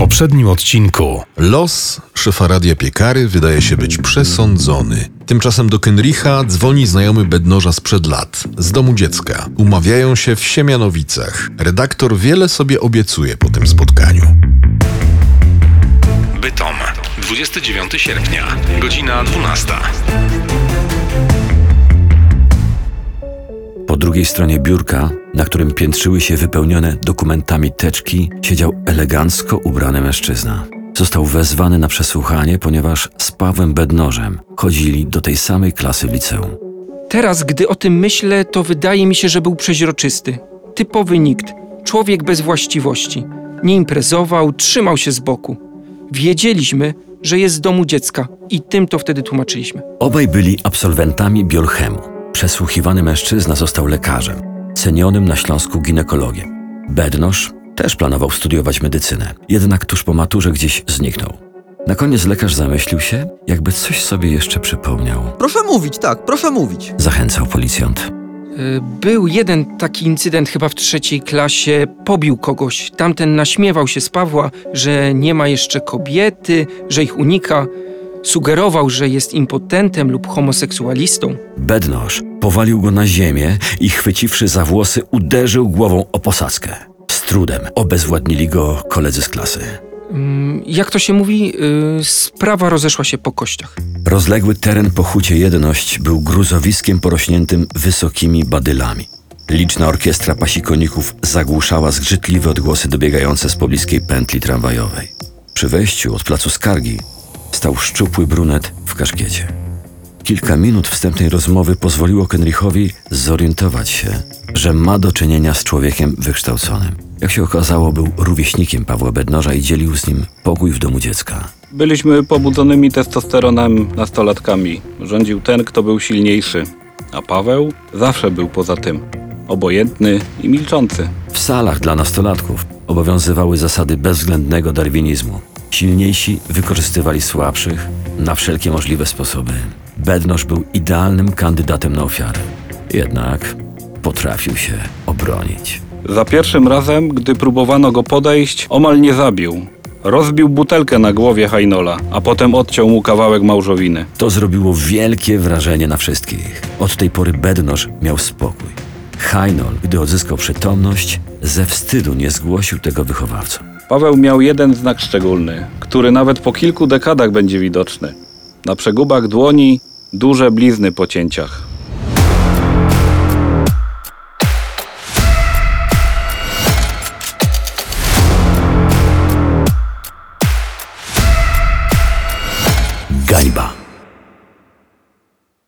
poprzednim odcinku. Los szefa radia piekary wydaje się być przesądzony. Tymczasem do Kenricha dzwoni znajomy bednoża sprzed lat, z domu dziecka. Umawiają się w Siemianowicach. Redaktor wiele sobie obiecuje po tym spotkaniu. Bytom. 29 sierpnia, godzina 12. drugiej stronie biurka, na którym piętrzyły się wypełnione dokumentami teczki, siedział elegancko ubrany mężczyzna. Został wezwany na przesłuchanie, ponieważ z Pawłem Bednożem chodzili do tej samej klasy w liceum. Teraz, gdy o tym myślę, to wydaje mi się, że był przeźroczysty. Typowy nikt. Człowiek bez właściwości. Nie imprezował, trzymał się z boku. Wiedzieliśmy, że jest z domu dziecka i tym to wtedy tłumaczyliśmy. Obaj byli absolwentami biolchemu. Przesłuchiwany mężczyzna został lekarzem, cenionym na Śląsku ginekologiem. Bednoż też planował studiować medycynę, jednak tuż po maturze gdzieś zniknął. Na koniec lekarz zamyślił się, jakby coś sobie jeszcze przypomniał. Proszę mówić, tak, proszę mówić. Zachęcał policjant. Y, Był jeden taki incydent chyba w trzeciej klasie, pobił kogoś. Tamten naśmiewał się z Pawła, że nie ma jeszcze kobiety, że ich unika. Sugerował, że jest impotentem lub homoseksualistą. Bednoż powalił go na ziemię i chwyciwszy za włosy, uderzył głową o posadzkę. Z trudem obezwładnili go koledzy z klasy. Mm, Jak to się mówi, y, sprawa rozeszła się po kościach. Rozległy teren po hucie Jedność był gruzowiskiem porośniętym wysokimi badylami. Liczna orkiestra pasikoników zagłuszała zgrzytliwe odgłosy dobiegające z pobliskiej pętli tramwajowej. Przy wejściu od placu Skargi stał szczupły brunet w kaszkiecie. Kilka minut wstępnej rozmowy pozwoliło Kenrichowi zorientować się, że ma do czynienia z człowiekiem wykształconym. Jak się okazało, był rówieśnikiem Pawła Bednoża i dzielił z nim pokój w domu dziecka. Byliśmy pobudzonymi testosteronem nastolatkami. Rządził ten, kto był silniejszy. A Paweł zawsze był poza tym. Obojętny i milczący. W salach dla nastolatków obowiązywały zasady bezwzględnego darwinizmu. Silniejsi wykorzystywali słabszych na wszelkie możliwe sposoby. Bednoż był idealnym kandydatem na ofiarę. Jednak potrafił się obronić. Za pierwszym razem, gdy próbowano go podejść, omal nie zabił. Rozbił butelkę na głowie Hajnola, a potem odciął mu kawałek małżowiny. To zrobiło wielkie wrażenie na wszystkich. Od tej pory Bednoż miał spokój. Hajnol, gdy odzyskał przytomność, ze wstydu nie zgłosił tego wychowawcom. Paweł miał jeden znak szczególny, który nawet po kilku dekadach będzie widoczny. Na przegubach dłoni duże blizny po cięciach.